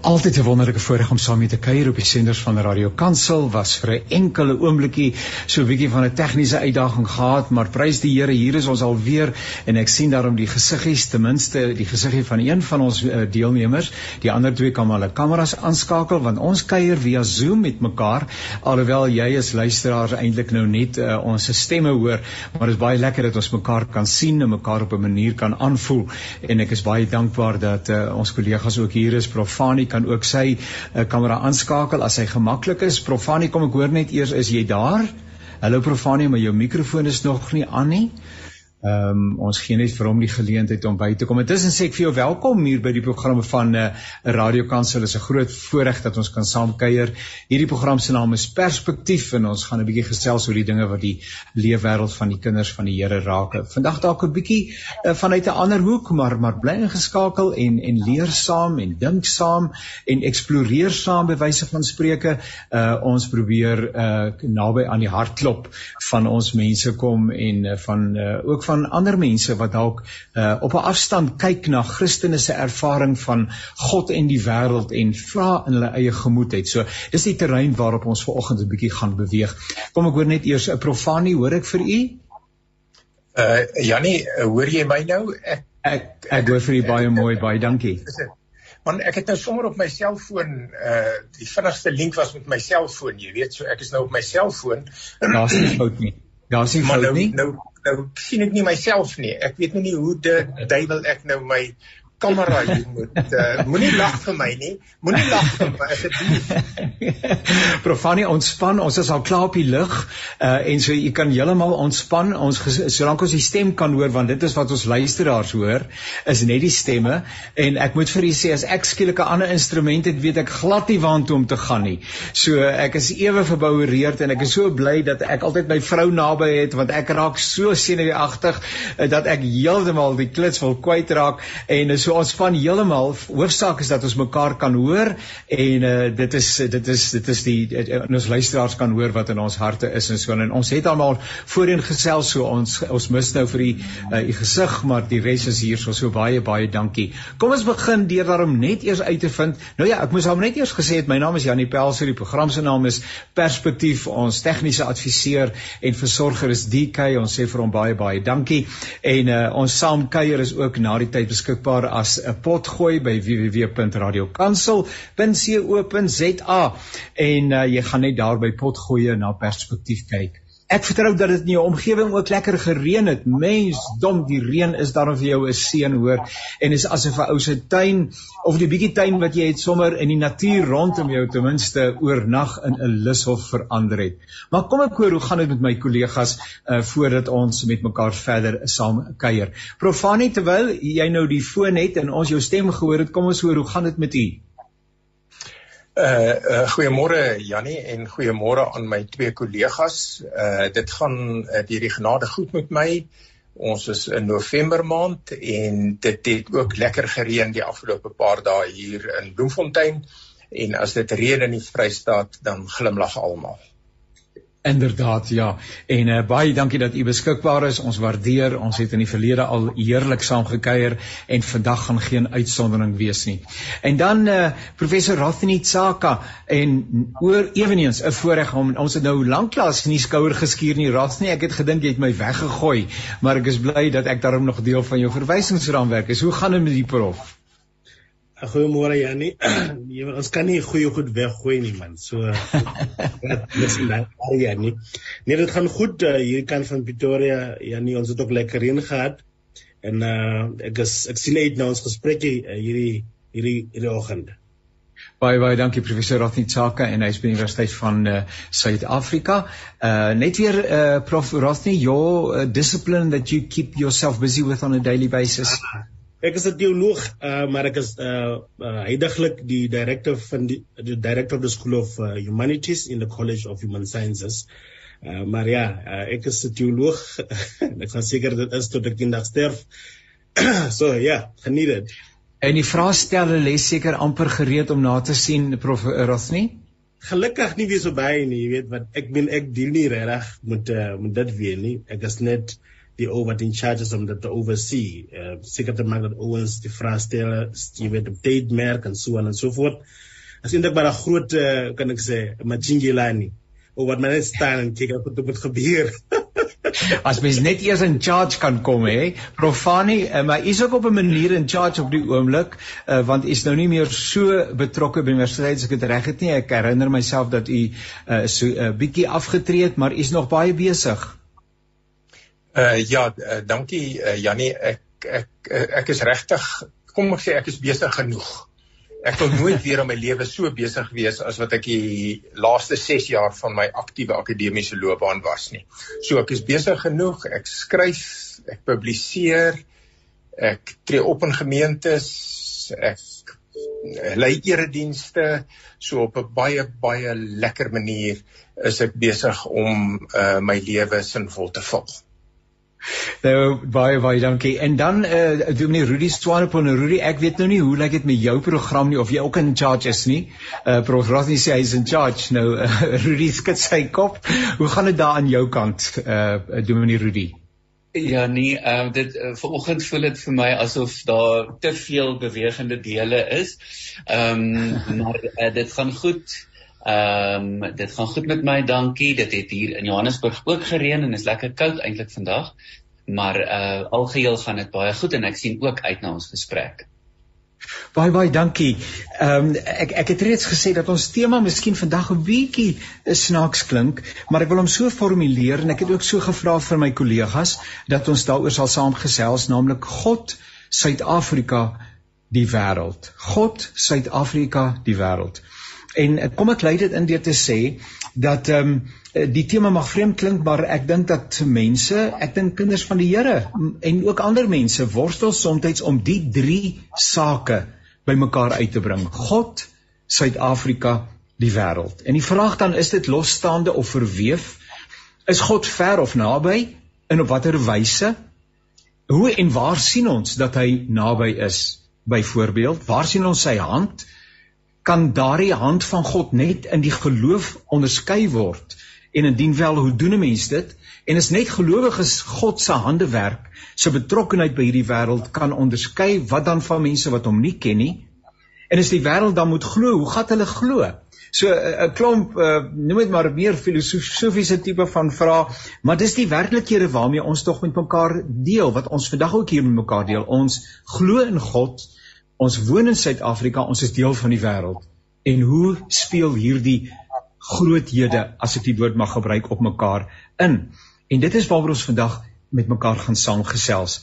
Altyd 'n wonderlike voorreg om saam met te kuier op die senders van Radio Kansel. Was vir 'n enkele oombliekie so 'n bietjie van 'n tegniese uitdaging gehad, maar prys die Here, hier is ons alweer en ek sien daarom die gesiggies, ten minste die gesiggie van een van ons uh, deelnemers. Die ander twee kan maar hulle kameras aanskakel want ons kuier via Zoom met mekaar. Alhoewel jy as luisteraar eintlik nou net uh, ons stemme hoor, maar dit is baie lekker dat ons mekaar kan sien en mekaar op 'n manier kan aanvoel. En ek is baie dankbaar dat uh, ons kollegas ook hier is prof Profani kan ook sy uh, kamera aanskakel as hy gemaklik is. Profani, kom ek hoor net eers is jy daar? Hallo Profani, maar jou mikrofoon is nog nie aan nie. Ehm um, ons gee net vir hom die geleentheid om by te kom. Intussen sê ek vir jou welkom hier by die programme van 'n uh, Radio Kansel. Dit is 'n groot voorreg dat ons kan saam kuier. Hierdie program se naam is Perspektief en ons gaan 'n bietjie gesels oor die dinge wat die leefwêreld van die kinders van die Here raak. Vandag dalk 'n bietjie uh, vanuit 'n ander hoek, maar maar bly ingeskakel en en leer saam en dink saam en eksploreer saam by wyse van spreuke. Uh ons probeer uh naby aan die hartklop van ons mense kom en uh, van uh, ook van ander mense wat dalk uh, op 'n afstand kyk na Christene se ervaring van God en die wêreld en vra in hulle eie gemoedheid. So dis die terrein waarop ons vanoggend 'n bietjie gaan beweeg. Kom ek hoor net eers 'n profanie, hoor ek vir u? Uh Jannie, hoor jy my nou? Ek ek ek hoor vir u baie mooi, baie dankie. Want ek het nou sommer op my selfoon uh die vinnigste link was met my selfoon, jy weet, so ek is nou op my selfoon. Daar's nie fout nie. Daar's nie fout nou, nie. Nou nou sien ek nie myself nie. Ek weet nie hoe die duiwel ek nou my kamera hier moet uh, moenie lag vir my nie. Moenie lag vir my asseblief. Profanie ontspan. Ons is al klaar op die lug uh, en so jy kan heeltemal ontspan. Ons solank ons die stem kan hoor want dit is wat ons luisteraars hoor is net die stemme en ek moet vir u sê as ek skielik 'n ander instrument het weet ek glad nie waantoe om te gaan nie. So ek is ewe verboureerd en ek is so bly dat ek altyd my vrou naby het want ek raak so senuweeagtig uh, dat ek heeltemal die klits wil kwytraak en so So ons van heeltemal hoofsaak is dat ons mekaar kan hoor en uh, dit is dit is dit is die en ons luisteraars kan hoor wat in ons harte is en so en ons het almal voorheen gesels so ons ons mis nou vir die uh, die gesig maar die res is hier so so baie baie dankie. Kom ons begin deur daarom net eers uit te vind. Nou ja, ek moes hom net eers gesê het my naam is Janie Pelser, die program se naam is Perspektief. Ons tegniese adviseur en versorger is DK. Ons sê vir hom baie baie dankie en uh, ons saamkuier is ook na die tyd beskikbaar as 'n pot gooi by www.radiokansel.co.za en uh, jy gaan net daar by pot gooi na perspektief kyk. Ek vertrou dat dit in jou omgewing ook lekker gereën het. Mens, dom, die reën is daarom vir jou 'n seën hoor en is asof 'n ou se tuin of die bietjie tuin wat jy het sommer in die natuur rondom jou ten minste oornag in 'n lushof verander het. Maar kom ek hoor hoe gaan dit met my kollegas uh, voordat ons met mekaar verder saam kuier. Profani terwyl jy nou die foon het en ons jou stem gehoor het, kom ons hoor hoe gaan dit met u? Uh, uh goeiemôre Jannie en goeiemôre aan my twee kollegas. Uh dit gaan uh, deur die genade goed met my. Ons is in November maand en dit het ook lekker gereën die afgelope paar dae hier in Bloemfontein en as dit reën in die Vrystaat dan glimlag almal. Inderdaad ja. En uh, baie dankie dat u beskikbaar is. Ons waardeer. Ons het in die verlede al heerlik saam gekuier en vandag gaan geen uitsondering wees nie. En dan uh, professor Rathini Tsaka en oor ewenigs 'n voorreg om ons het nou lanklaas in die skouer geskuur nie Rathini. Ek het gedink jy het my weggegooi, maar ek is bly dat ek daarom nog deel van jou verwysingsraamwerk is. Hoe gaan dit met die prof? Goeiemôre Jannie. Jy ons kan nie goeie goed weggooi nie man. So dis net Jannie. Nee, dit gaan goed uh, hier kan van Pretoria. Jannie, ons het ook lekker reën gehad. En uh ek is ek sien uit na ons gesprek uh, hierdie hierdie hierdie oggend. Baie baie dankie professor Rothney Tsaka en hy's by die Universiteit van uh, Suid-Afrika. Uh net weer uh prof Rothney, your uh, discipline that you keep yourself busy with on a daily basis. Ah. Ek is 'n teoloog, uh, maar ek is uh, uh heidaglik die director van die die director of the School of uh, Humanities in the College of Human Sciences. Uh, maar ja, uh, ek is 'n teoloog. ek gaan seker dit is tot ek eendag sterf. so ja, geniet dit. En die vraestelle lê seker amper gereed om na te sien prof Rosny. Gelukkig nie weer so baie nie, jy weet wat ek ben ek deel nie reg met uh, met dit weer nie. Ek is net die over in charges om dit te oversee. Uh, seker te maak dat ouens die vraestelle, jy weet, op tyd merk en so en so voort. As eintlik maar 'n groot uh, kan ek sê, Majingilani. Of wat net staan en kyk wat moet gebeur. As mens net eers in charge kan kom hè. Profani, uh, maar is ook op 'n manier in charge op die oomblik, uh, want is nou nie meer so betrokke by universiteit as ek dit reg het nie. Ek herinner myself dat u uh, so 'n uh, bietjie afgetree het, maar u is nog baie besig. Uh ja, uh, dankie uh, Jannie. Ek ek ek, ek is regtig kom ek sê ek is besig genoeg ek wil nooit weer in my lewe so besig wees as wat ek die laaste 6 jaar van my aktiewe akademiese loopbaan was nie. So ek is besig genoeg, ek skryf, ek publiseer, ek tree op in gemeentes, ek lei eredienste, so op 'n baie baie lekker manier is ek besig om uh, my lewe sinvol te vul. Nou baie baie dankie. En dan eh uh, Dominee Rudy Swanepoel en Rudy, ek weet nou nie hoe lyk dit met jou program nie of jy ook in charge is nie. Eh uh, Prof Rosny sê hy is in charge. Nou uh, Rudy skud sy kop. Hoe gaan dit daar aan jou kant eh uh, Dominee Rudy? Ja nee, ehm uh, dit uh, vanoggend voel dit vir my asof daar te veel bewegende dele is. Ehm um, maar uh, dit gaan goed. Ehm um, dit gaan goed met my, dankie. Dit het hier in Johannesburg ook gereën en is lekker koud eintlik vandag. Maar uh algeheel gaan dit baie goed en ek sien ook uit na ons gesprek. Baie baie dankie. Ehm um, ek ek het reeds gesê dat ons tema miskien vandag 'n bietjie snaaks klink, maar ek wil hom so formuleer en ek het ook so gevra vir my kollegas dat ons daaroor sal saamgesels, naamlik God, Suid-Afrika, die wêreld. God, Suid-Afrika, die wêreld. En eh, kom ek lei dit in deur te sê dat ehm um, die tema mag vreemd klink maar ek dink dat mense, ek dink kinders van die Here en ook ander mense worstel soms om die drie sake bymekaar uit te bring. God, Suid-Afrika, die wêreld. En die vraag dan is dit losstaande of verweef? Is God ver of naby? En op watter wyse? Hoe en waar sien ons dat hy naby is? Byvoorbeeld, waar sien ons sy hand? Kan daardie hand van God net in die geloof onderskei word. En indien wel hoe doen 'n mens dit? En is net gelowiges God se hande werk se betrokkeheid by hierdie wêreld kan onderskei wat dan van mense wat hom nie ken nie? En as die wêreld dan moet glo? Hoe gaan hulle glo? So 'n klomp uh, noem dit maar meer filosofiese tipe van vrae maar dis die werklikhede waarmee ons tog met mekaar deel wat ons vandag ook hier met mekaar deel. Ons glo in God Ons woon in Suid-Afrika, ons is deel van die wêreld. En hoe speel hierdie groothede, as ek die woord mag gebruik, op mekaar in? En dit is waaroor ons vandag met mekaar gaan saamgesels.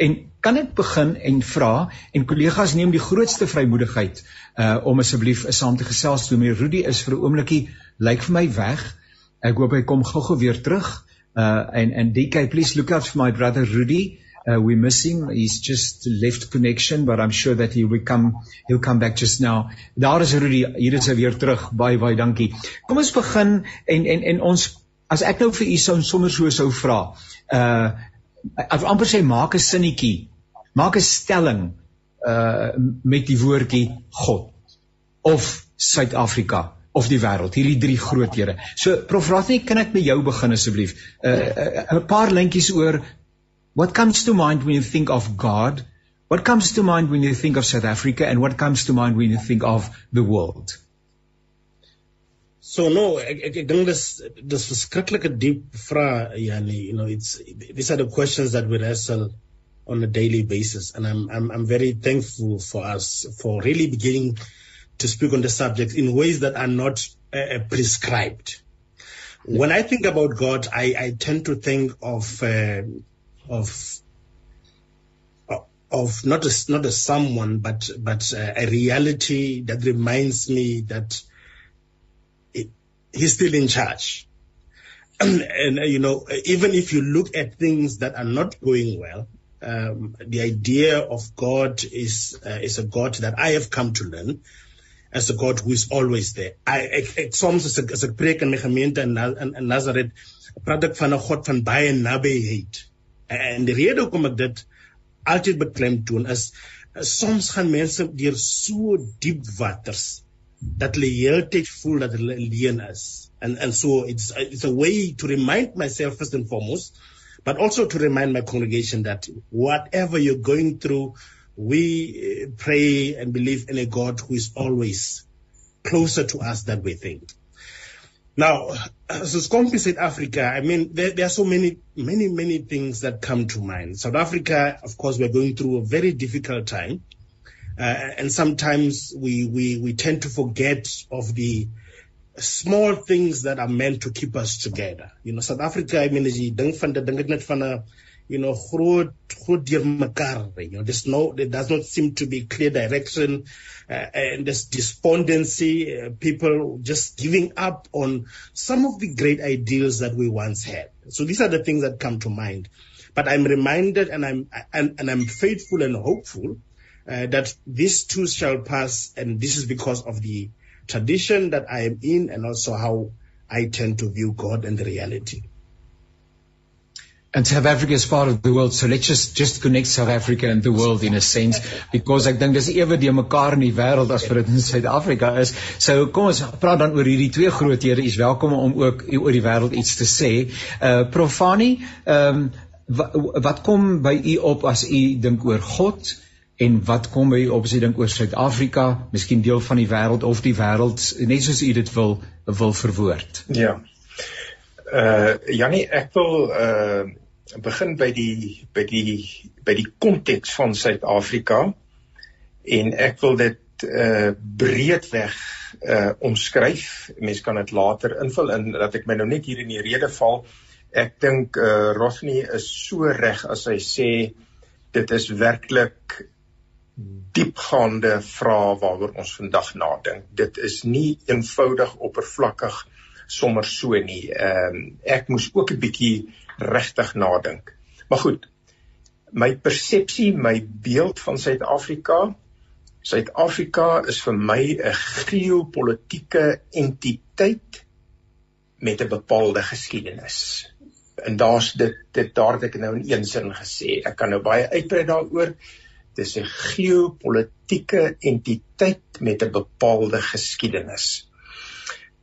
En kan ek begin en vra en kollegas neem die grootste vrymoedigheid uh om asseblief uh, saam te gesels toe meneer Rudy is vir 'n oombliekie lyk vir my weg. Ek hoop hy kom gou-gou weer terug. Uh en en DK please look out for my brother Rudy. Uh, we miss him. He's just left connection, but I'm sure that he will come. He'll come back just now. Daar is Rudy. Hier is hy weer terug. Baie baie dankie. Kom ons begin en en en ons as ek nou vir u sou sommer so sou vra. Uh ek amper sê maak 'n sinnetjie. Maak 'n stelling uh met die woordjie God of Suid-Afrika of die wêreld, hierdie drie groothede. So Prof Rathney, kan ek met jou begin asseblief? 'n uh, uh, 'n paar lintjies oor What comes to mind when you think of God? What comes to mind when you think of South Africa? And what comes to mind when you think of the world? So no, ek ek, ek dink dis diep vrae Janie, you know, it's these are the questions that we wrestle on a daily basis and I'm I'm I'm very thankful for us for really beginning to speak on the subject in ways that are not uh, prescribed. When I think about God, I I tend to think of uh, of of not a, not a someone, but but a reality that reminds me that it, he's still in charge. And, and you know, even if you look at things that are not going well, um, the idea of God is uh, is a God that I have come to learn as a God who is always there. I ek, as ek preek in Nazareth, God van. En die rede hoekom ek dit altyd beklemtoon is soms gaan mense deur so diep waters dat hulle heeltyd voel dat hulle alleen is. And and so it's it's a way to remind myself first and foremost, but also to remind my congregation that whatever you're going through, we eh, pray and believe in a God who is always closer to us than we think. Now, as a Scompi South Africa, I mean, there, there, are so many, many, many things that come to mind. South Africa, of course, we're going through a very difficult time. Uh, and sometimes we, we, we tend to forget of the small things that are meant to keep us together. You know, South Africa, I mean, you know deurmekaar, you know, there's no there does not seem to be clear direction uh, and there's despondency, uh, people just giving up on some of the great ideals that we once had. So these are the things that come to mind. But I'm reminded and I'm and, and I'm faithful and hopeful uh, that this too shall pass, and this is because of the tradition that I am in, and also how I tend to view God and the reality. And South Africa is part of the world, so let's just just connect South Africa and the world in a sense, because ek dink dis ewe die mekaar in die wêreld as vir dit in Suid-Afrika is. So kom ons praat dan oor hierdie twee groothede. U's welkom om ook oor die wêreld iets te sê. Uh Profani, ehm um, wat, wat kom by u op as u dink oor God? en wat kom by op as jy dink oor Suid-Afrika, miskien deel van die wêreld of die wêreld net soos u dit wil wil verwoord. Ja. Uh Jannie, ek wil uh begin by die by die by die konteks van Suid-Afrika en ek wil dit uh breedweg uh omskryf. Mense kan dit later invul in dat ek my nou net hier in die rede val. Ek dink uh Rosny is so reg as hy sê dit is werklik diepgaande vrae waaroor ons vandag nadink. Dit is nie eenvoudig oppervlakkig sommer so nie. Ehm um, ek moes ook 'n bietjie regtig nadink. Maar goed. My persepsie, my beeld van Suid-Afrika, Suid-Afrika is vir my 'n geopolitiese entiteit met 'n bepaalde geskiedenis. En daar's dit dit daar het ek nou in een sin gesê. Ek kan nou baie uitbrei daaroor dis 'n geopolitiese entiteit met 'n bepaalde geskiedenis.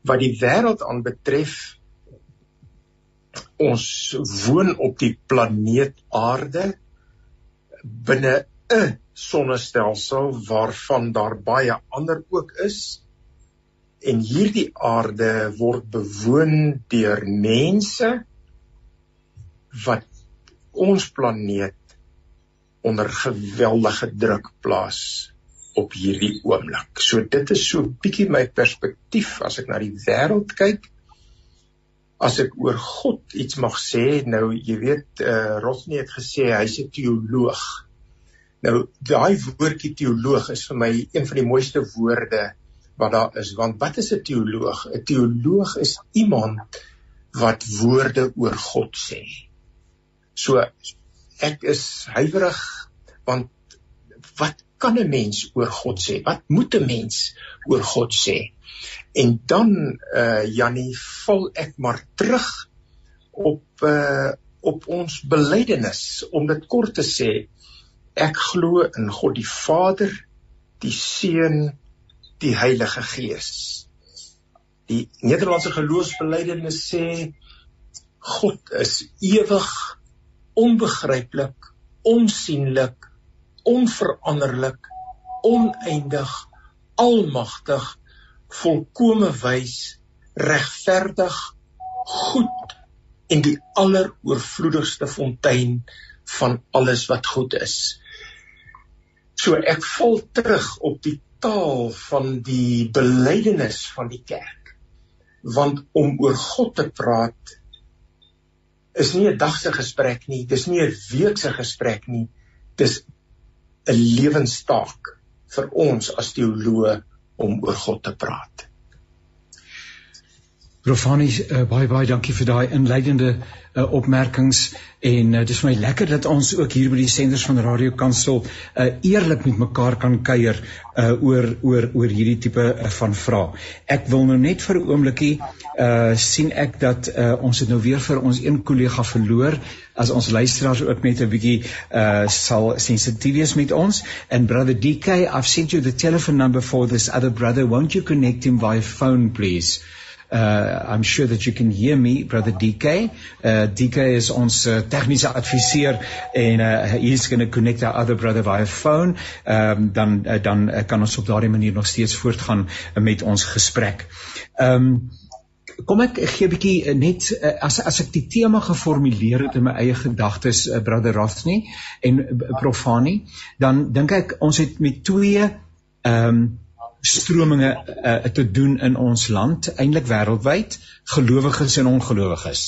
Wat die wêreld aanbetref, ons woon op die planeet Aarde binne 'n sonnestelsel waarvan daar baie ander ook is. En hierdie aarde word bewoon deur mense wat ons planeet onder geweldige druk plaas op hierdie oomblik. So dit is so bietjie my perspektief as ek na die wêreld kyk. As ek oor God iets mag sê, nou jy weet eh uh, Rosny het gesê hy's 'n teoloog. Nou daai woordjie teoloog is vir my een van die mooiste woorde wat daar is, want wat is 'n teoloog? 'n Teoloog is iemand wat woorde oor God sê. So ek is huiwerig want wat kan 'n mens oor God sê? Wat moet 'n mens oor God sê? En dan eh uh, Jannie val ek maar terug op eh uh, op ons belydenis om dit kort te sê. Ek glo in God die Vader, die Seun, die Heilige Gees. Die Nederlandse geloofsbelydenis sê God is ewig onbegryplik, onsienlik, onveranderlik, oneindig, almagtig, volkome wys, regverdig, goed en die alleroorvloedigste fontein van alles wat goed is. So ek val terug op die taal van die belydenis van die kerk. Want om oor God te praat is nie 'n dag se gesprek nie, dis nie 'n week se gesprek nie. Dis 'n lewenstaak vir ons as teoloë om oor God te praat. Profani uh, baie baie dankie vir daai inleidende uh, opmerkings. En uh, dis vir my lekker dat ons ook hier by die senders van Radio Kansel uh, eerlik met mekaar kan kuier uh, oor oor oor hierdie tipe uh, van vrae. Ek wil nou net vir 'n oombliekie uh, sien ek dat uh, ons het nou weer vir ons een kollega verloor. As ons luisteraars ook net 'n bietjie uh, sal sensitief wees met ons. And brother DK I've sent you the telephone number for this other brother. Won't you connect him via phone please Uh I'm sure that you can hear me brother DK. Uh DK is ons uh, tegniese adviseur en uh he's going to connect our other brother via phone. Um dan uh, dan uh, kan ons op daardie manier nog steeds voortgaan uh, met ons gesprek. Um Kom ek gee 'n bietjie uh, net uh, as as ek die tema geformuleer het in my eie gedagtes uh, brother Rafni en Profani dan dink ek ons het met twee ehm um, strominge uh, te doen in ons land, eintlik wêreldwyd, gelowiges en ongelowiges.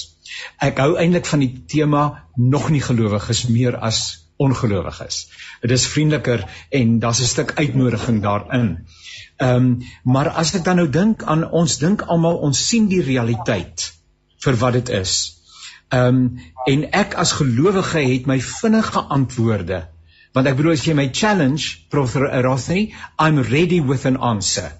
Ek hou eintlik van die tema nog nie gelowiges meer as ongelowiges. Dit is vriendeliker en daar's 'n stuk uitnodiging daarin. Ehm um, maar as ek dan nou dink aan ons dink almal ons sien die realiteit vir wat dit is. Ehm um, en ek as gelowige het my vinnige antwoorde Want ek bedoel as jy my challenge Prof Rothney, I'm ready with an answer.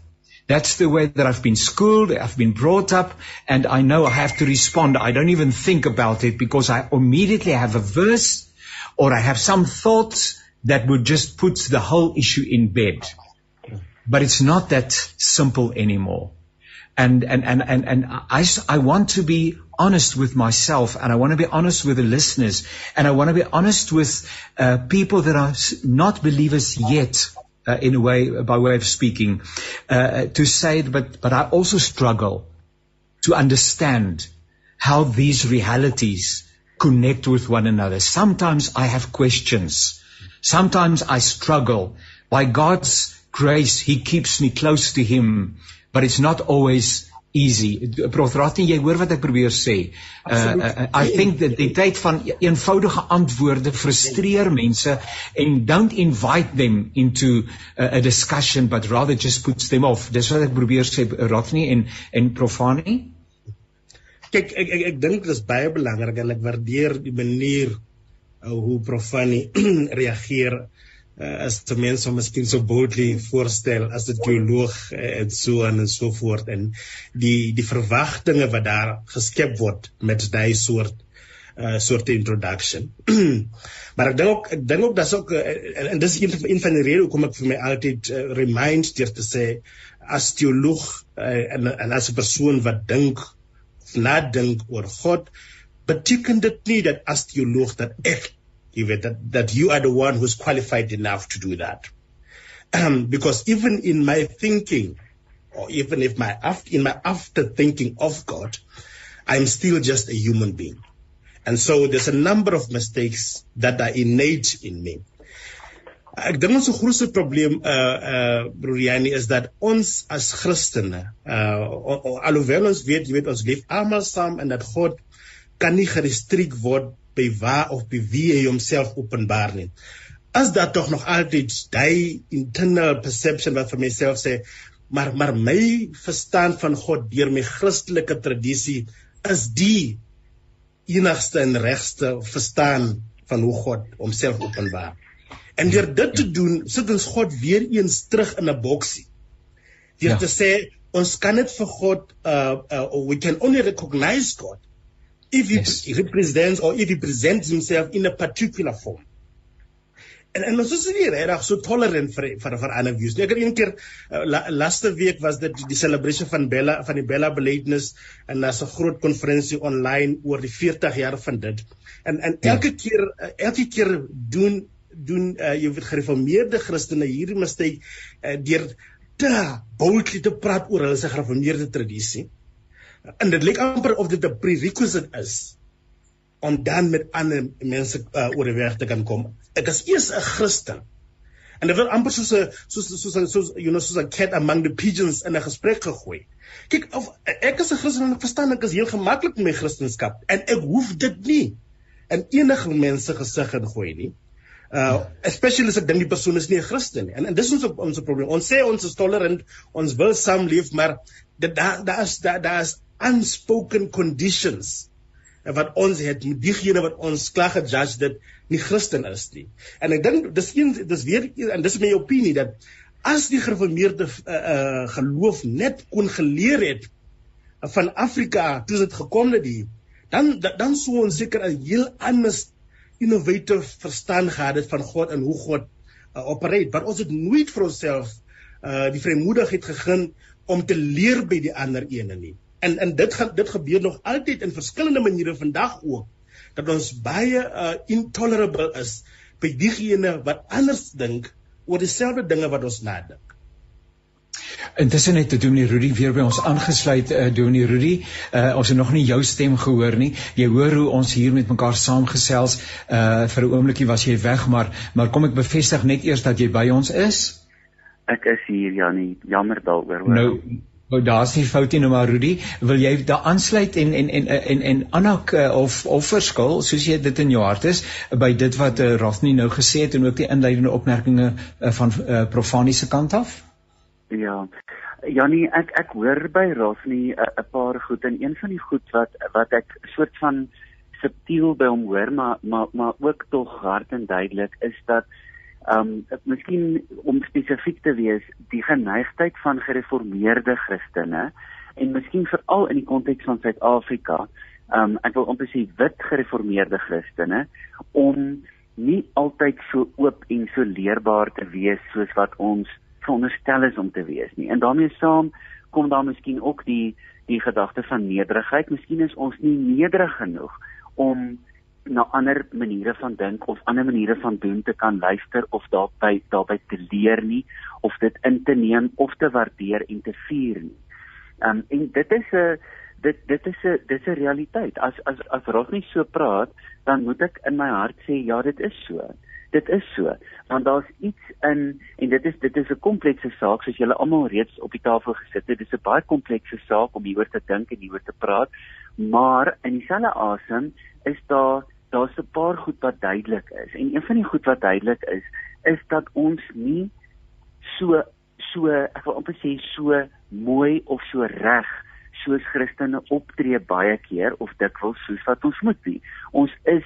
That's the way that I've been schooled, I've been brought up, and I know I have to respond. I don't even think about it because I immediately have a verse or I have some thoughts that would just put the whole issue in bed. But it's not that simple anymore. And, and, and, and, and I, I want to be honest with myself and I want to be honest with the listeners and I want to be honest with uh, people that are not believers yet uh, in a way by way of speaking uh, to say it, but but I also struggle to understand how these realities connect with one another. Sometimes I have questions. Sometimes I struggle. By God's grace he keeps me close to him but it's not always easy. Prof Ratni, jy hoor wat ek probeer sê. Uh, uh, I think that die tyd van eenvoudige antwoorde frustreer mense and don't invite them into uh, a discussion but rather just puts them off. Dis wat ek probeer sê Ratni en en Profani. Kyk, ek ek, ek dink dit is baie belangrik en ek waardeer die manier uh, hoe Profani reageer uh, as die mense hom miskien so boldly voorstel as 'n teoloog uh, en so en so voort en die die verwagtinge wat daar geskep word met daai soort uh soort introduction. maar ek dink ook ek dink ook dat ook uh, en, en dis een, een van die redes hoekom ek vir my altyd uh, remind deur te sê as teoloog uh, en en as 'n persoon wat dink nadink oor God beteken dit nie dat as teoloog dat ek even that, that you are the one who's qualified enough to do that. Um, because even in my thinking, or even if my in my after thinking of God, I'm still just a human being. And so there's a number of mistakes that are innate in me. Ek dink ons grootste probleem uh uh Bruriani is dat ons as Christene uh alhoewel ons weet jy weet ons leef almal saam en dat God kan nie gerestriek word by waar of by wie hy homself openbaar nie. As dat tog nog altyd daai internal perception wat vir myself sê, maar maar my verstaan van God deur my Christelike tradisie is die enigste en regste verstaan van hoe God homself openbaar. En deur dit te doen, sit ons God weer eens terug in 'n boksie. Deur ja. te sê ons kan net vir God uh, uh we can only recognize God if he yes. represents or if he presents himself in a particular form. En en ons is nie regtig so tolerant vir vir vir ander views. Ek het een keer uh, la, laaste week was dit die celebration van Bella van die Bella belydenis en daar's 'n groot konferensie online oor die 40 jaar van dit. En en ja. elke keer uh, elke keer doen doen uh, jy weet gereformeerde Christene hierdie mistake uh, deur te boldly te praat oor hulle se gereformeerde tradisie en dit lyk amper of dit 'n prerequisite is om dan met ander mense uh, oor die weg te kan kom. Ek is eers 'n Christen. En dit word amper soos 'n soos soos soos, soos you know soos 'n cat among the pigeons in 'n gesprek gegooi. Kyk of ek is 'n Christen en ek verstaan ek is heel gemaklik met my Christendom en ek hoef dit nie in enige mense gesig ingooi nie. Uh especially as ek dink die persoon is nie 'n Christen nie. En, en dis ons ons probleem. Ons sê ons is tolerant, ons wil saamleef, maar dit daar daar is daar daar is unspoken conditions wat ons het met diegene wat ons klaar gejudge dat nie Christen is nie. En ek dink dis een dis weer en dis my opinie dat as die gereformeerde uh, uh, geloof net kon geleer het van Afrika toe dit gekom het hier, dan dan sou ons seker 'n heel ander innovative verstaan gehad het van God en hoe God uh, operate. Maar ons het nooit vir onsself uh die vrymoedigheid gegee om te leer by die ander ene nie. En en dit gaan dit gebeur nog altyd in verskillende maniere vandag ook dat ons baie uh intolerable is by diegene wat anders dink oor dieselfde dinge wat ons nadink. Intussen het Dominee Rudy weer by ons aangesluit. Uh, Dominee Rudy, uh, ons het nog nie jou stem gehoor nie. Jy hoor hoe ons hier met mekaar saamgesels. Uh vir 'n oombliekie was jy weg, maar maar kom ek bevestig net eers dat jy by ons is? Ek is hier, Janie. Jammer daaroor. Nou Nou daar's nie foute nie maar Rudy, wil jy daar aansluit en en en en en aanhak of of verskil soos jy dit in jou hart is by dit wat uh, Rafni nou gesê het en ook die inleidende opmerkings uh, van uh, profaniese kant af? Ja. Janie, ek ek hoor by Rosnie 'n paar goed en een van die goed wat wat ek soort van subtiel by hom hoor, maar maar maar ook tog hard en duidelik is dat ehm um, miskien om spesifiek te wees, die geneigtheid van gereformeerde Christene en miskien veral in die konteks van Suid-Afrika, ehm um, ek wil amper sê wit gereformeerde Christene om nie altyd so oop en so leerbaar te wees soos wat ons veronderstel is om te wees nie. En daarmee saam kom daar miskien ook die die gedagte van nederigheid. Miskien is ons nie nederig genoeg om na ander maniere van dink of ander maniere van doen te kan luister of daarby daarby te leer nie of dit in te neem of te waardeer en te vier nie. Um en dit is 'n dit dit is 'n dit is 'n realiteit. As as as Rosnie so praat, dan moet ek in my hart sê ja, dit is so dit is so want daar's iets in en dit is dit is 'n komplekse saak soos julle almal reeds op die tafel gesit het dis 'n baie komplekse saak om hieroor te dink en hieroor te praat maar in dieselfde asem is daar daar's 'n paar goed wat duidelik is en een van die goed wat duidelik is is dat ons nie so so ek wil amper sê so mooi of so reg soos Christene optree baie keer of dikwels soos wat ons moet be ons is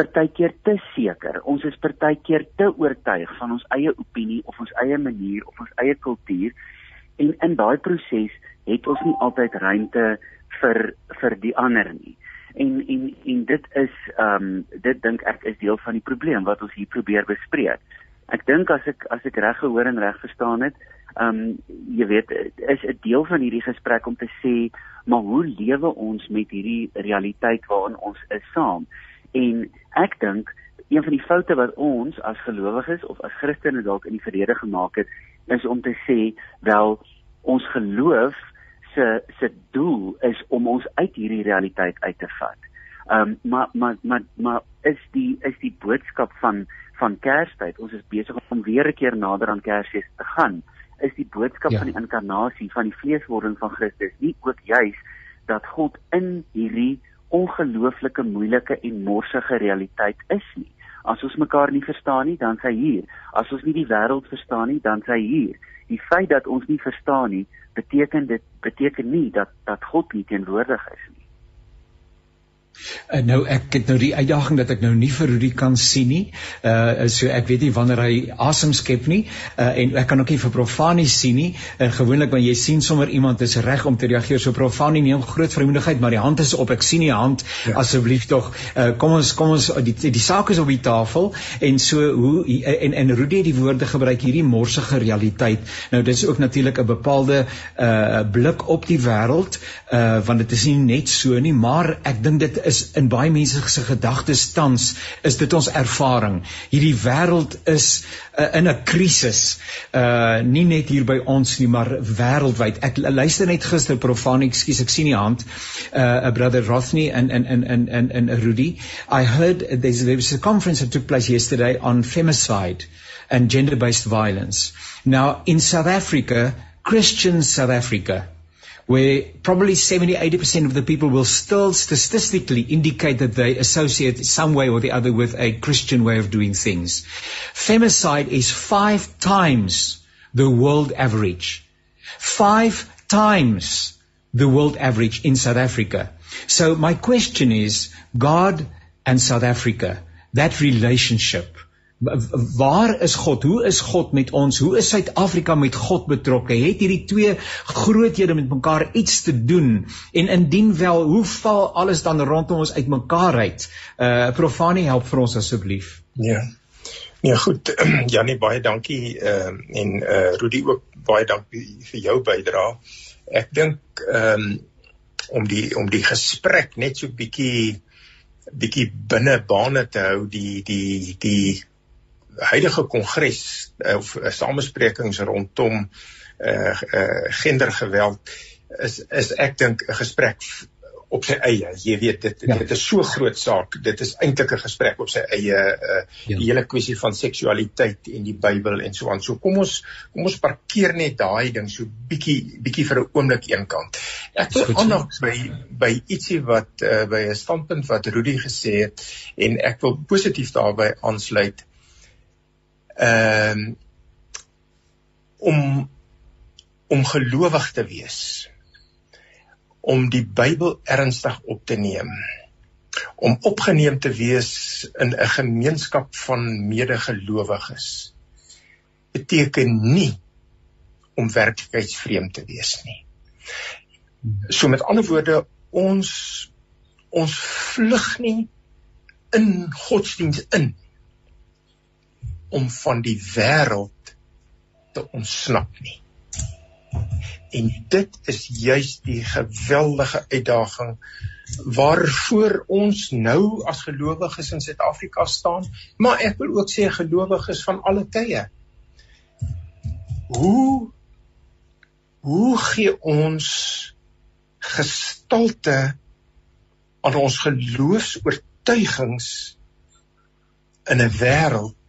partykeer te seker. Ons is partykeer te oortuig van ons eie opinie of ons eie manier of ons eie kultuur en in daai proses het ons nie altyd ruimte vir vir die ander nie. En en en dit is ehm um, dit dink ek is deel van die probleem wat ons hier probeer bespreek. Ek dink as ek as ek reg gehoor en reg verstaan het, ehm um, jy weet is 'n deel van hierdie gesprek om te sê, maar hoe lewe ons met hierdie realiteit waarin ons is saam? En ek dink een van die foute wat ons as gelowiges of as Christene dalk in die verlede gemaak het, is om te sê, wel ons geloof se se doel is om ons uit hierdie realiteit uit te vat. Ehm um, maar maar maar maar is die is die boodskap van van Kerstyd, ons is besig om weer 'n keer nader aan Kersfees te gaan, is die boodskap ja. van die inkarnasie van die vleeswording van Christus nie ook juis dat God in hierdie ongelooflike moeilike en morsige realiteit is nie. As ons mekaar nie verstaan nie, dan sy hier. As ons nie die wêreld verstaan nie, dan sy hier. Die feit dat ons nie verstaan nie, beteken dit beteken nie dat dat God nie teenwoordig is nie. Uh, nou ek het nou die uitdaging dat ek nou nie vir Rudy kan sien nie. Uh so ek weet nie wanneer hy asem skep nie. Uh en ek kan ook nie vir Profani sien nie. Uh, gewoonlik wanneer jy sien sommer iemand is reg om te reageer so Profani neem groot vrymoedigheid, maar die hand is op. Ek sien die hand. Ja. Asseblief tog. Uh kom ons kom ons die die saak is op die tafel en so hoe en en Rudy het die woorde gebruik hierdie morsige realiteit. Nou dit is ook natuurlik 'n bepaalde uh blik op die wêreld uh want dit is nie net so nie, maar ek dink dit is in baie mense se gedagtes tans is dit ons ervaring. Hierdie wêreld is uh, in 'n krisis. Uh nie net hier by ons nie, maar wêreldwyd. Ek luister net gister profaan, ekskuus, ek sien die hand. Uh 'n brother Rothney and and and and and, and Rudy. I heard there's there was a conference that took place yesterday on femicide and gender-based violence. Now in South Africa, Christian South Africa where probably 70 80% of the people will still statistically indicate that they associate some way or the other with a Christian way of doing things. Femicide is five times the world average. Five times the world average in South Africa. So my question is, God and South Africa, that relationship, waar is God? Hoe is God met ons? Hoe is Suid-Afrika met God betrokke? Het hierdie twee groothede met mekaar iets te doen? En indien wel, hoe val alles dan rondom ons uitmekaar uit? Uh Profani help vir ons asseblief. Ja. Ja goed, Janie baie dankie ehm uh, en eh uh, Rudy ook baie dankie vir jou bydrae. Ek dink ehm um, om die om die gesprek net so bietjie bietjie binne bane te hou die die die huidige kongres uh, of uh, samesprekings rondom eh uh, uh, gendergeweld is is ek dink 'n gesprek op sy eie. Jy weet dit ja. dit is so groot saak. Dit is eintlik 'n gesprek op sy eie uh ja. die hele kwessie van seksualiteit en die Bybel en so aan. So kom ons kom ons parkeer net daai ding so bietjie bietjie vir 'n oomblik eenkant. Ek wil aandag by by ietsie wat uh by 'n standpunt wat Rudy gesê het en ek wil positief daarbey aansluit. Ehm um, om om gelowig te wees om die Bybel ernstig op te neem om opgeneem te wees in 'n gemeenskap van medegelowiges beteken nie om werklikheidsvreemd te wees nie. So met ander woorde ons ons vlug nie in godsdiens in om van die wêreld te ontsnap nie. En dit is juis die geweldige uitdaging waarvoor ons nou as gelowiges in Suid-Afrika staan, maar ek wil ook sê gelowiges van alle tye. Hoe hoe gee ons gestalte aan ons geloofs-oortuigings in 'n wêreld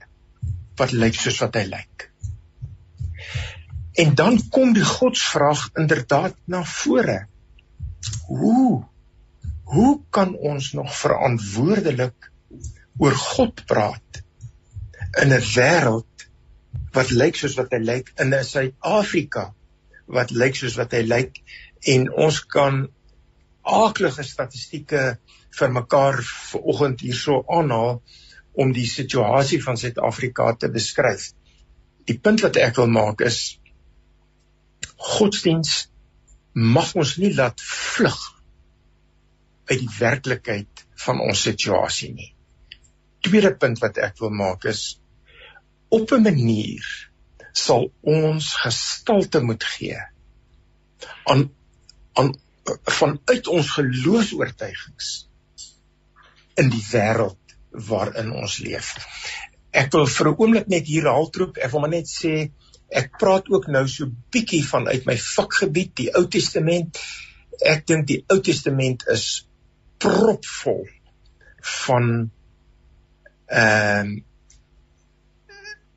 wat lyk soos wat hy lyk? En dan kom die godsvraag inderdaad na vore. Hoe hoe kan ons nog verantwoordelik oor God praat in 'n wêreld wat lyk soos wat hy lyk in 'n Suid-Afrika wat lyk soos wat hy lyk en ons kan aaklige statistieke vir mekaar vanoggend hierso aanhaal om die situasie van Suid-Afrika te beskryf. Die punt wat ek wil maak is godsdiens mag ons nie laat vlug uit die werklikheid van ons situasie nie. Tweede punt wat ek wil maak is op 'n manier sal ons gestalte moet gee aan aan vanuit ons geloofs-oortuigings in die wêreld waarin ons leef. Ek wil vir 'n oomblik net hier haltroep, ek wil maar net sê Ek praat ook nou so bietjie vanuit my vakgebied, die Ou Testament. Ek dink die Ou Testament is propvol van ehm um,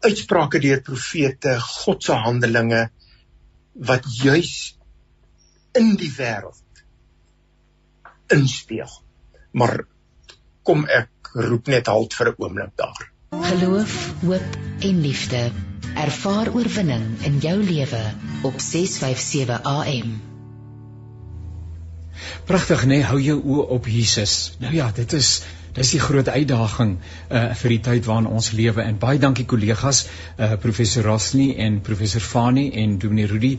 uitsprake deur profete, God se handelinge wat juis in die wêreld inspel. Maar kom ek roep net halt vir 'n oomblik daar. Geloof, hoop en liefde Ervaar oorwinning in jou lewe op 657 AM. Pragtig nê, nee, hou jou oë op Jesus. Nou ja, dit is dis die groot uitdaging uh vir die tyd waarin ons lewe en baie dankie kollegas uh professor Rosni en professor Fani en Dominee Rudy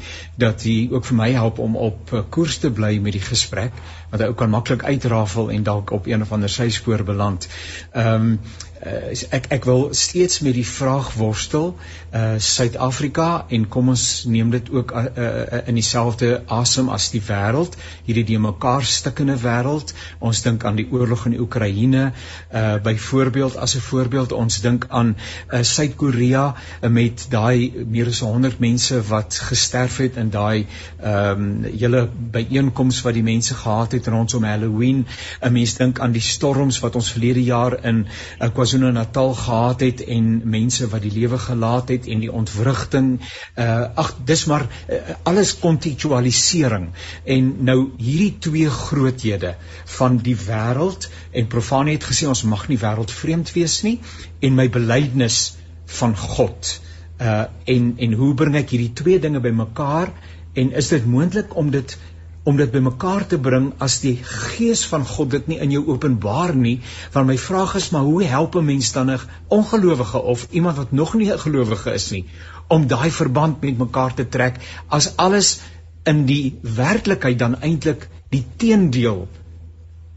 dat jy ook vir my help om op uh, koers te bly met die gesprek want hy ook kan maklik uitrafel en dalk op een of ander syspoor beland. Ehm um, uh, ek ek wil steeds met die vraag worstel uh Suid-Afrika en kom ons neem dit ook uh, uh, in dieselfde asem as die wêreld hierdie die mekaar stikkende wêreld ons dink aan die oorlog in Oekraïne uh byvoorbeeld as 'n voorbeeld ons dink aan uh Suid-Korea uh, met daai meer as 100 mense wat gesterf het in daai ehm um, hele byeenkoms wat die mense gehad het rondom Halloween. 'n mens dink aan die storms wat ons verlede jaar in uh, KwaZulu-Natal gehad het en mense wat die lewe gelaat het en die ontwrigting uh ag dis maar uh, alles kontekstualisering en nou hierdie twee groothede van die wêreld en Profane het gesê ons mag nie wêreld vreemd wees nie en my belydenis van God. Uh en en hoe bring ek hierdie twee dinge bymekaar en is dit moontlik om dit om dit bymekaar te bring as die gees van God dit nie in jou openbaar nie want my vraag is maar hoe help 'n mens dan 'n ongelowige of iemand wat nog nie 'n gelowige is nie om daai verband met mekaar te trek as alles in die werklikheid dan eintlik die teendeel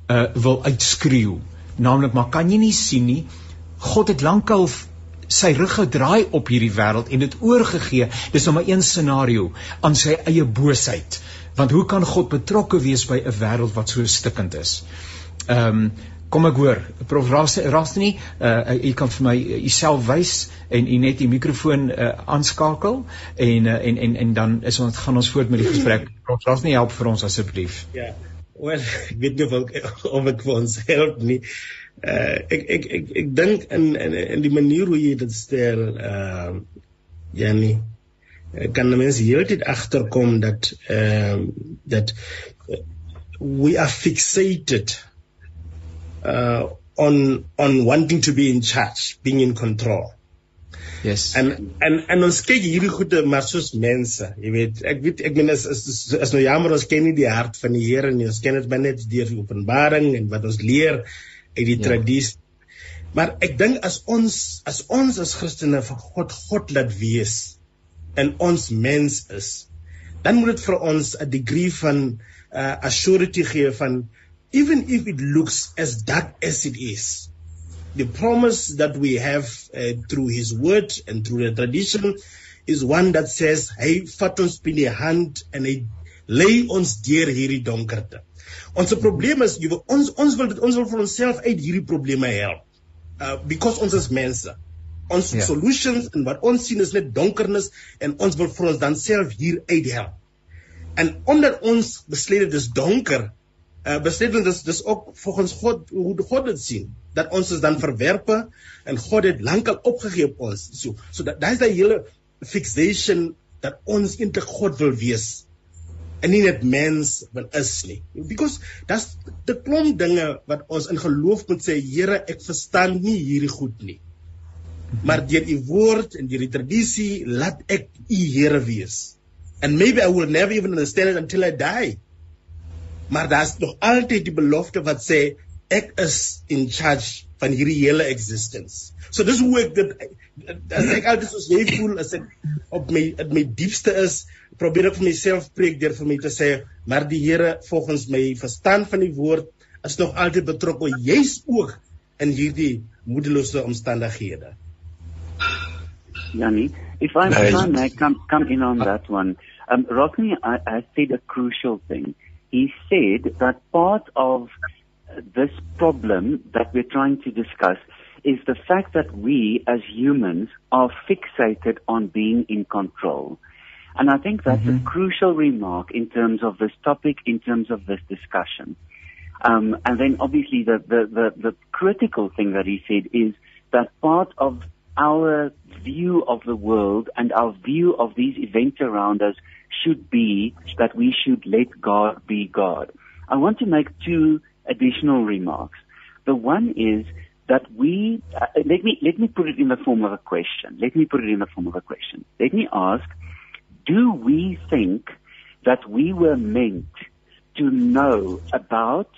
uh wil uitskreeu? Naamlik maar kan jy nie sien nie God het lankal sy rug gedraai op hierdie wêreld en dit oorgegee dis nou maar een scenario aan sy eie boosheid. Want hoe kan God betrokke wees by 'n wêreld wat so stikkend is? Ehm um, kom ek hoor. Prof Rastini uh, u kan vir my u self wys en u net die mikrofoon uh, aanskakel en, uh, en en en dan is ons gaan ons voort met die gesprek. Prof Rastini help vir ons asseblief. Ja. Wel ek weet nie of ek, of ek vir ons help nie uh, ek ek ek ek dink in, in in die manier hoe jy dit stel uh Janie kan mense heeltyd agterkom dat ehm uh, dat we are fixated uh on on wanting to be in charge being in control Yes. En en en ons kyk hierdie goede maar soos mense, jy weet, ek weet ek meen is is is nou jammer ons ken nie die hart van die Here nie. Ons ken dit binne net deur die openbaring en wat ons leer uit die ja. tradisie. Maar ek dink as ons as ons as Christene vir God God laat wees en ons mens is, dan moet dit vir ons 'n degree van uh assurity gee van even if it looks as dark as it is. The promise that we have uh, through his word and through the tradition is one that says, "Hey, vat ons by die hand en hy lei ons deur hierdie donkerte." Ons probleem is jy ons ons wil ons wil vir onsself uit hierdie probleme help. Uh because ons is mense. Ons yeah. Ja. solutions en wat ons sien is net donkernis en ons wil vir ons dan self hier uithelp. En omdat ons besluit dit is donker, uh besluit ons dis dis ook volgens God hoe God dit sien dat ons is dan verwerpe en God het lankal opgegee op ons. So so dat daai is daai hele fixation dat ons eintlik God wil wees en nie net mens wat is nie. Because dat's die klomp dinge wat ons in geloof moet sê, Here, ek verstaan nie hierdie goed nie. Maar deur u woord en deur die tradisie laat ek u Here wees. And maybe I will never even understand it until I die. Maar daar's nog altyd die belofte wat sê ek is in charge van hierdie hele existence. So dis hoe ek dit as ek altyd soos jy voel as ek op my op my diepste is, probeer ek vir myself preek deur vir my te sê, maar die Here volgens my verstand van die woord is nog altyd betrokke juis ook in hierdie moedelose omstandighede. Janie, if I can I come come in on that one. Um Rodney I, I said a crucial thing. He said that part of this problem that we're trying to discuss is the fact that we as humans are fixated on being in control. And I think that's mm-hmm. a crucial remark in terms of this topic, in terms of this discussion. Um, and then obviously the, the, the, the critical thing that he said is that part of our view of the world and our view of these events around us should be that we should let God be God. I want to make two additional remarks. The one is that we, uh, let me, let me put it in the form of a question. Let me put it in the form of a question. Let me ask, do we think that we were meant to know about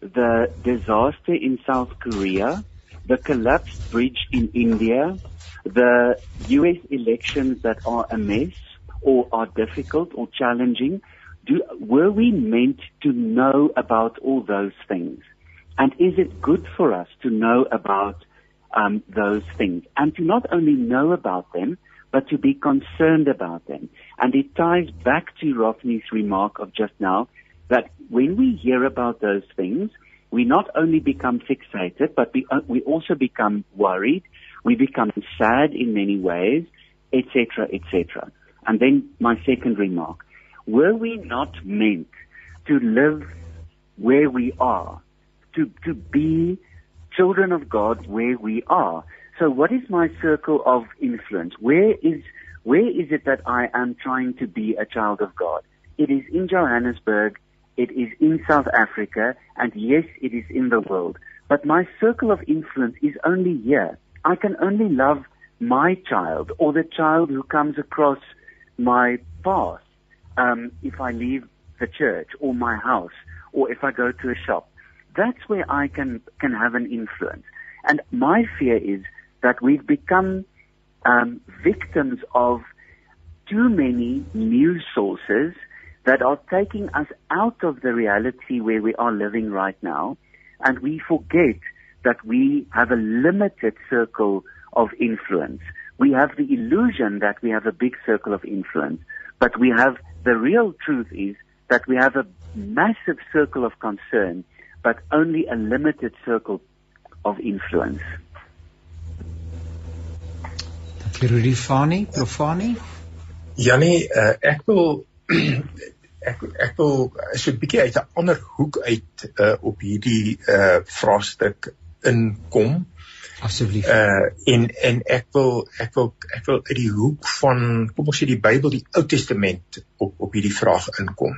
the disaster in South Korea, the collapsed bridge in India, the US elections that are a mess or are difficult or challenging? Do, were we meant to know about all those things? And is it good for us to know about um, those things and to not only know about them, but to be concerned about them. And it ties back to Rothney's remark of just now that when we hear about those things, we not only become fixated, but we, uh, we also become worried. We become sad in many ways, etc., etc. And then my second remark. Were we not meant to live where we are, to, to be children of God where we are? So what is my circle of influence? Where is, where is it that I am trying to be a child of God? It is in Johannesburg. It is in South Africa. And yes, it is in the world. But my circle of influence is only here. I can only love my child or the child who comes across my path um, if I leave the church or my house or if I go to a shop. That's where I can, can have an influence. And my fear is that we've become um, victims of too many news sources that are taking us out of the reality where we are living right now. And we forget that we have a limited circle of influence. We have the illusion that we have a big circle of influence, but we have the real truth is that we have a massive circle of concern, but only a limited circle of influence. Rudy Fani, Profani? Janie, uh, ek wil ek ek wil so 'n bietjie uit 'n ander hoek uit uh, op hierdie uh vraestuk inkom. Asseblief. Uh en en ek wil ek wil ek wil uit die hoek van kom ons sê die Bybel, die Ou Testament op op hierdie vraag inkom.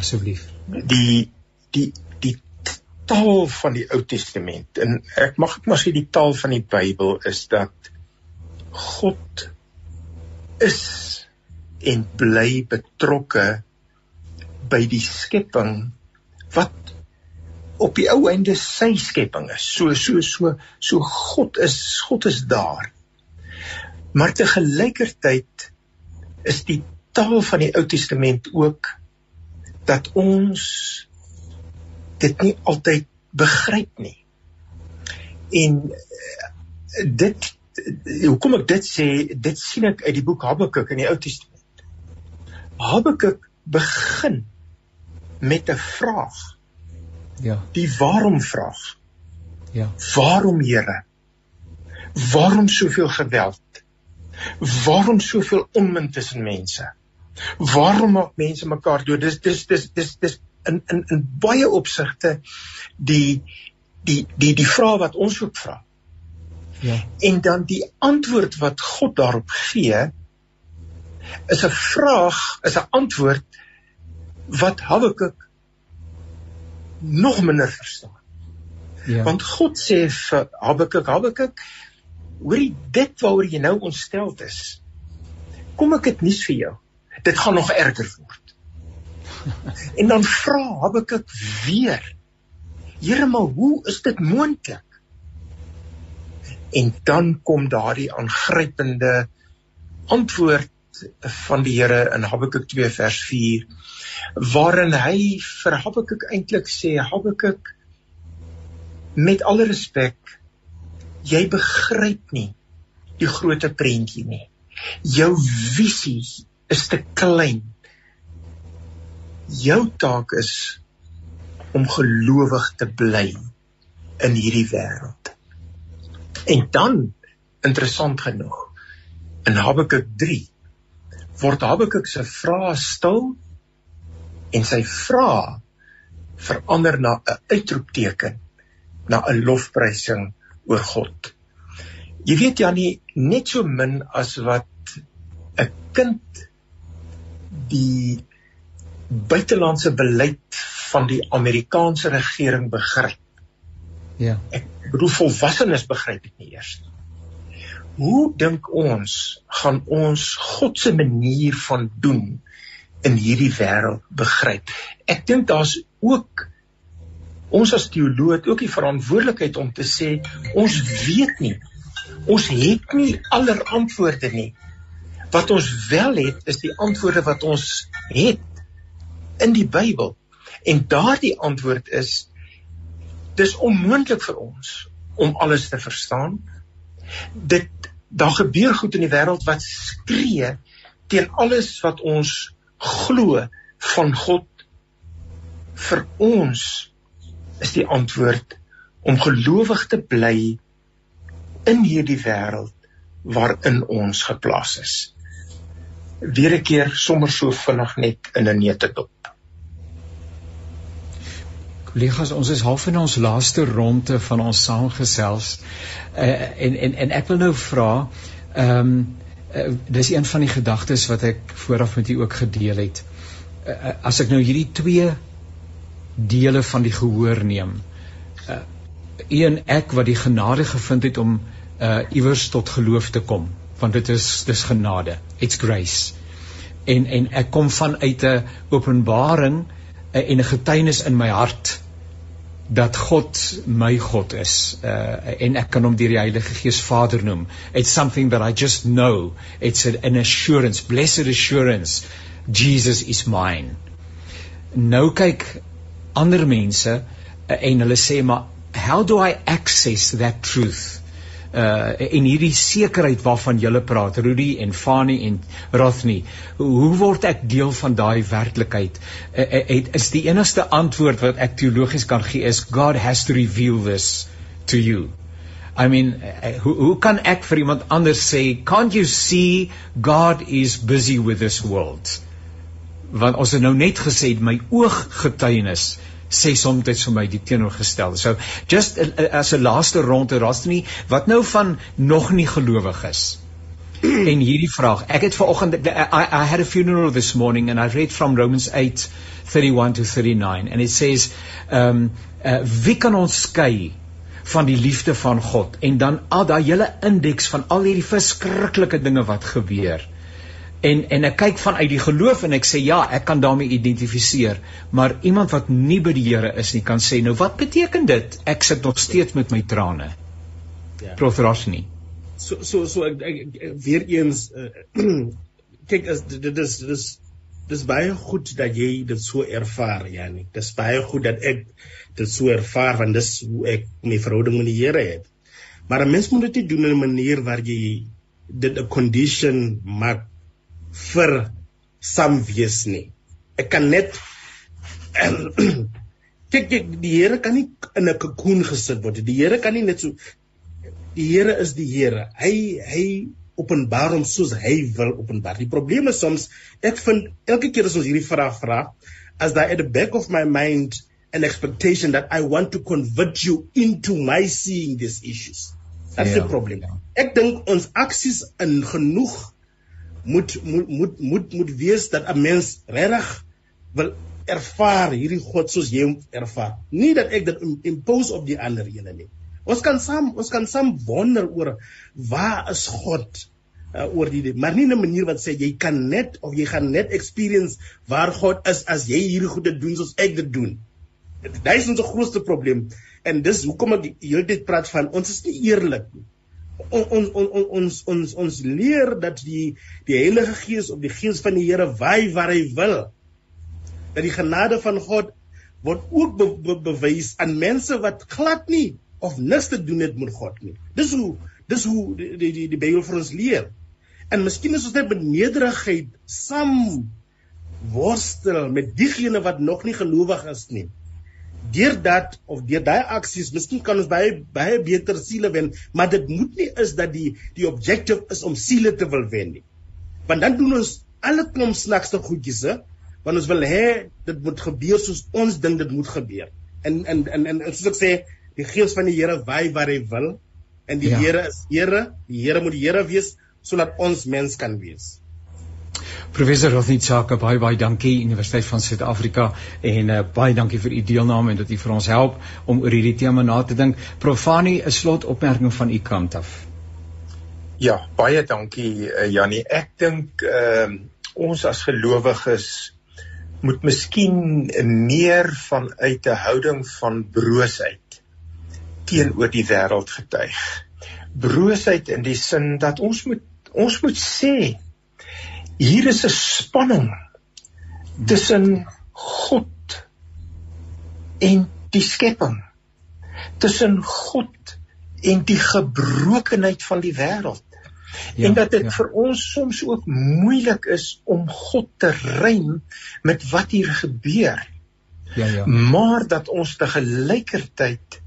Asseblief. Die die die taal van die Ou Testament en ek mag ek maar sê die taal van die Bybel is dat God is en bly betrokke by die skepping wat op die ou einde sy skepping is. So so so so God is God is daar. Maar te gelykertyd is die taal van die Ou Testament ook dat ons dit nie altyd begryp nie. En dit hoekom ek dit sê, dit sien ek uit die boek Habakuk in die Ou Testament. Habakuk begin met 'n vraag. Ja. Die waarom vraag. Ja. Waarom Here? Waarom soveel geweld? Waarom soveel onmin tussen mense? Waarom maak mense mekaar dood? Dis dis dis dis dis in in in baie opsigte die die die die vraag wat ons ook vra. Ja. En dan die antwoord wat God daarop gee is 'n vraag, is 'n antwoord wat Habakuk nog minder verstaan. Ja. Want God sê vir Habakuk, Habakuk, hoorie dit waaroor jy nou ontsteld is. Kom ek dit nuus vir jou. Dit gaan nog erger word. en dan vra Habakuk weer. Here, maar hoe is dit moontlik? En dan kom daardie aangrypende antwoord van die Here in Habakuk 2 vers 4 waarin hy vir Habakuk eintlik sê Habakuk met alle respek jy begryp nie die groot prentjie nie. Jou visie is te klein. Jou taak is om gelowig te bly in hierdie wêreld. En dan interessant genoeg in Habakuk 3 word Habakuk se vrae stil en sy vrae verander na 'n uitroepteken na 'n lofprysing oor God. Jy weet Jannie, net so min as wat 'n kind die buitelandse beleid van die Amerikaanse regering begryp. Ja. Ek bedoel volwassenes begryp dit nie eers nie. Hoe dink ons gaan ons God se manier van doen in hierdie wêreld begryp? Ek dink daar's ook ons as teoloë ook die verantwoordelikheid om te sê ons weet nie. Ons het nie aller antwoorde nie. Wat ons wel het is die antwoorde wat ons het in die Bybel. En daardie antwoord is dis onmoontlik vir ons om alles te verstaan. Dit daar gebeur goed in die wêreld wat skree teen alles wat ons glo van God vir ons is die antwoord om gelowig te bly in hierdie wêreld waarin ons geplaas is. Weer 'n keer sommer so vinnig net in 'n neutedop. Kollegas, ons is half in ons laaste ronde van ons saamgesels. Uh, en en en ek wil nou vra, ehm um, uh, dis een van die gedagtes wat ek vooraf met u ook gedeel het. Uh, as ek nou hierdie twee dele van die gehoor neem, uh, een ek wat die genade gevind het om uh iewers tot geloof te kom, want dit is dis genade. It's grace. en en ek kom vanuit 'n openbaring en 'n getuienis in my hart dat God my God is uh, en ek kan hom deur die Heilige Gees Vader noem. It's something that I just know. It's an assurance, blessed assurance. Jesus is mine. Nou kyk ander mense uh, en hulle sê maar how do I access that truth? Uh en hierdie sekerheid waarvan julle praat Rudy en Fani en Rothni hoe word ek deel van daai werklikheid? Uh, uh, is die enigste antwoord wat ek teologies kan gee is God has to reveal this to you. I mean uh, hoe hoe kan ek vir iemand anders sê can't you see God is busy with this world? Want ons het nou net gesê my oog getuienis sê soms vir my die teenoorgestelde. So just uh, uh, as 'n laaste ronde rasnie wat nou van nog nie gelowig is. en hierdie vraag, ek het vanoggend I, I had a funeral this morning and I read from Romans 8:31 to 39 and it says um uh, wie kan ons skei van die liefde van God en dan al daai hele indeks van al hierdie verskriklike dinge wat gebeur en en ek kyk vanuit die geloof en ek sê ja, ek kan daarmee identifiseer, maar iemand wat nie by die Here is nie kan sê nou wat beteken dit? Ek sit nog steeds met my trane. Ja. Prof Rosni. So so so ek, ek, ek weer eens uh, kyk as dit is dit is dis baie goed dat jy dit so ervaar, Janie. Dis baie goed dat ek dit so ervaar want dis hoe ek my verhouding met die Here het. Maar 'n mens moet dit doen in 'n manier waar jy dit 'n condition maak vir sam wees nie. Ek kan net kyk kyk die Here kan nie in 'n kokoon gesit word. Die Here kan nie net so die Here is die Here. Hy hy openbaar hom soos hy wil openbaar. Die probleem is soms ek vind elke keer as ons hierdie vraag vra, as that at the back of my mind an expectation that I want to convert you into my seeing these issues. That's yeah. the problem. Ek dink ons aksies in genoeg moet moet moet moet moet wees dat 'n mens regtig wil ervaar hierdie God soos jy hom ervaar. Nie dat ek dit impose op die ander ene nie. Ons kan saam ons kan saam wonder oor waar is God uh, oor die maar nie 'n manier wat sê jy kan net of jy gaan net experience waar God is as jy hierdie goede doen soos ek dit doen. Dit is ons grootste probleem en dis hoekom ek heeltyd praat van ons is nie eerlik nie ons ons ons ons ons leer dat die die Heilige Gees op die gees van die Here waai waar hy wil. Dat die genade van God word ook be, be, bewys aan mense wat glad nie of niks te doen het met God nie. Dis hoe dis hoe die die die, die Bybel vir ons leer. En miskien is ons net met nederigheid saam worstel met diegene wat nog nie gelowig is nie deur dat of deur daai aksies miskien kan ons baie baie beter siele wen maar dit moet nie is dat die die objective is om siele te wil wen nie. Want dan doen ons alle klomp snakste goedjies want ons wil hê dit moet gebeur soos ons dink dit moet gebeur. En en en en soos ek sê die gees van die Here waai waar hy wil en die ja. Here is Here die Here moet die Here wees sodat ons mens kan wees Professor Rothney Chaka, baie baie dankie Universiteit van Suid-Afrika en uh, baie dankie vir u deelname en dat u vir ons help om oor hierdie tema na te dink. Profani, 'n slotopmerking van u kant af. Ja, baie dankie uh, Jannie. Ek dink ehm uh, ons as gelowiges moet miskien meer vanuit 'n houding van broosheid teenoor die wêreld getuig. Broosheid in die sin dat ons moet ons moet sê hier is 'n spanning tussen God en die skepping. Tussen God en die gebrokenheid van die wêreld ja, en dat dit ja. vir ons soms ook moeilik is om God te rym met wat hier gebeur. Ja ja. Maar dat ons te gelykertyd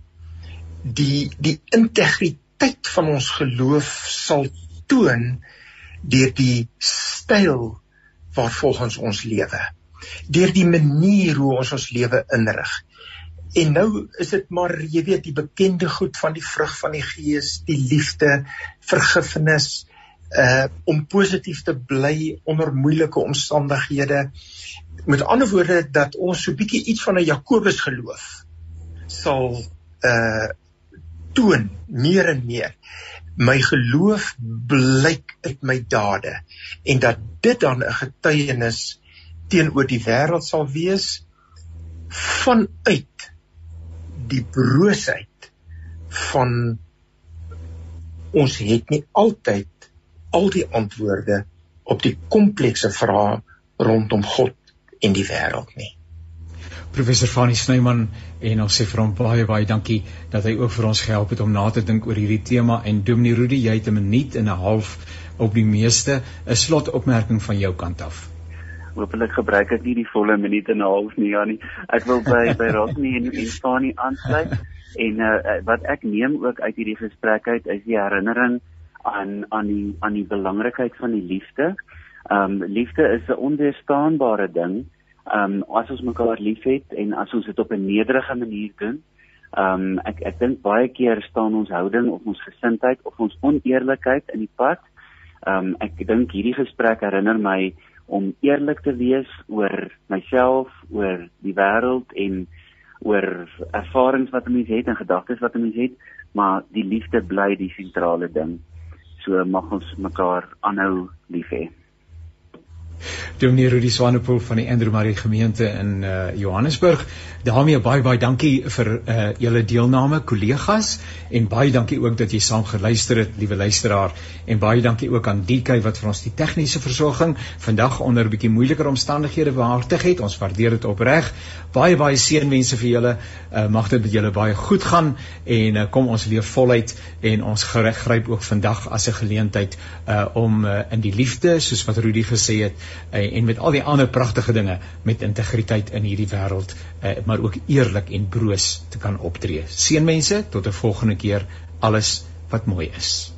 die die integriteit van ons geloof sal toon deur die styl waarvolgens ons lewe deur die manier hoe ons ons lewe inrig. En nou is dit maar jy weet die bekende goed van die vrug van die gees die liefde vergifnis uh om positief te bly onder moeilike omstandighede. Met ander woorde dat ons so bietjie iets van 'n Jakobus geloof sal uh toon meer en meer my geloof blyk uit my dade en dat dit dan 'n getuienis teenoor die wêreld sal wees vanuit die broosheid van ons het nie altyd al die antwoorde op die komplekse vrae rondom God en die wêreld nie professor Fanie Snyman en ons sê vir hom baie baie dankie dat hy ook vir ons gehelp het om na te dink oor hierdie tema en Dominee Rudy jy het 'n minuut en 'n half op die meeste 'n slotopmerking van jou kant af. Hoopelik gebruik ek nie die volle minuut en 'n half nie Janie. Ek wil by by Rodney en en Fanie aansluit en uh, wat ek neem ook uit hierdie gesprek uit is die herinnering aan aan die aan die belangrikheid van die liefde. Ehm um, liefde is 'n onweerstaanbare ding ehm um, as ons mekaar liefhet en as ons dit op 'n nederige manier doen. Ehm um, ek ek dink baie keer staan ons houding of ons gesindheid of ons oneerlikheid in die pad. Ehm um, ek dink hierdie gesprek herinner my om eerlik te wees oor myself, oor die wêreld en oor ervarings wat 'n mens het en gedagtes wat 'n mens het, maar die liefde bly die sentrale ding. So mag ons mekaar aanhou lief hê. Dominee Rudy Swanepoel van die Andrew Murray gemeente in uh, Johannesburg. daarmee baie baie dankie vir uh, julle deelname kollegas. En baie dankie ook dat jy saam geluister het liewe luisteraar. En baie dankie ook aan DK wat vir ons die tegniese versorging vandag onder 'n bietjie moeiliker omstandighede behartig het. Ons waardeer dit opreg. Baie baie seënwense vir julle. Uh, mag dit met julle baie goed gaan. En uh, kom ons leef voluit en ons gryp ook vandag as 'n geleentheid uh, om uh, in die liefde soos wat Rudy gesê het uh, en met al die ander pragtige dinge met integriteit in hierdie wêreld uh, maar ook eerlik en broos te kan optree. Seënmense, tot 'n volgende keer. Alles wat mooi is.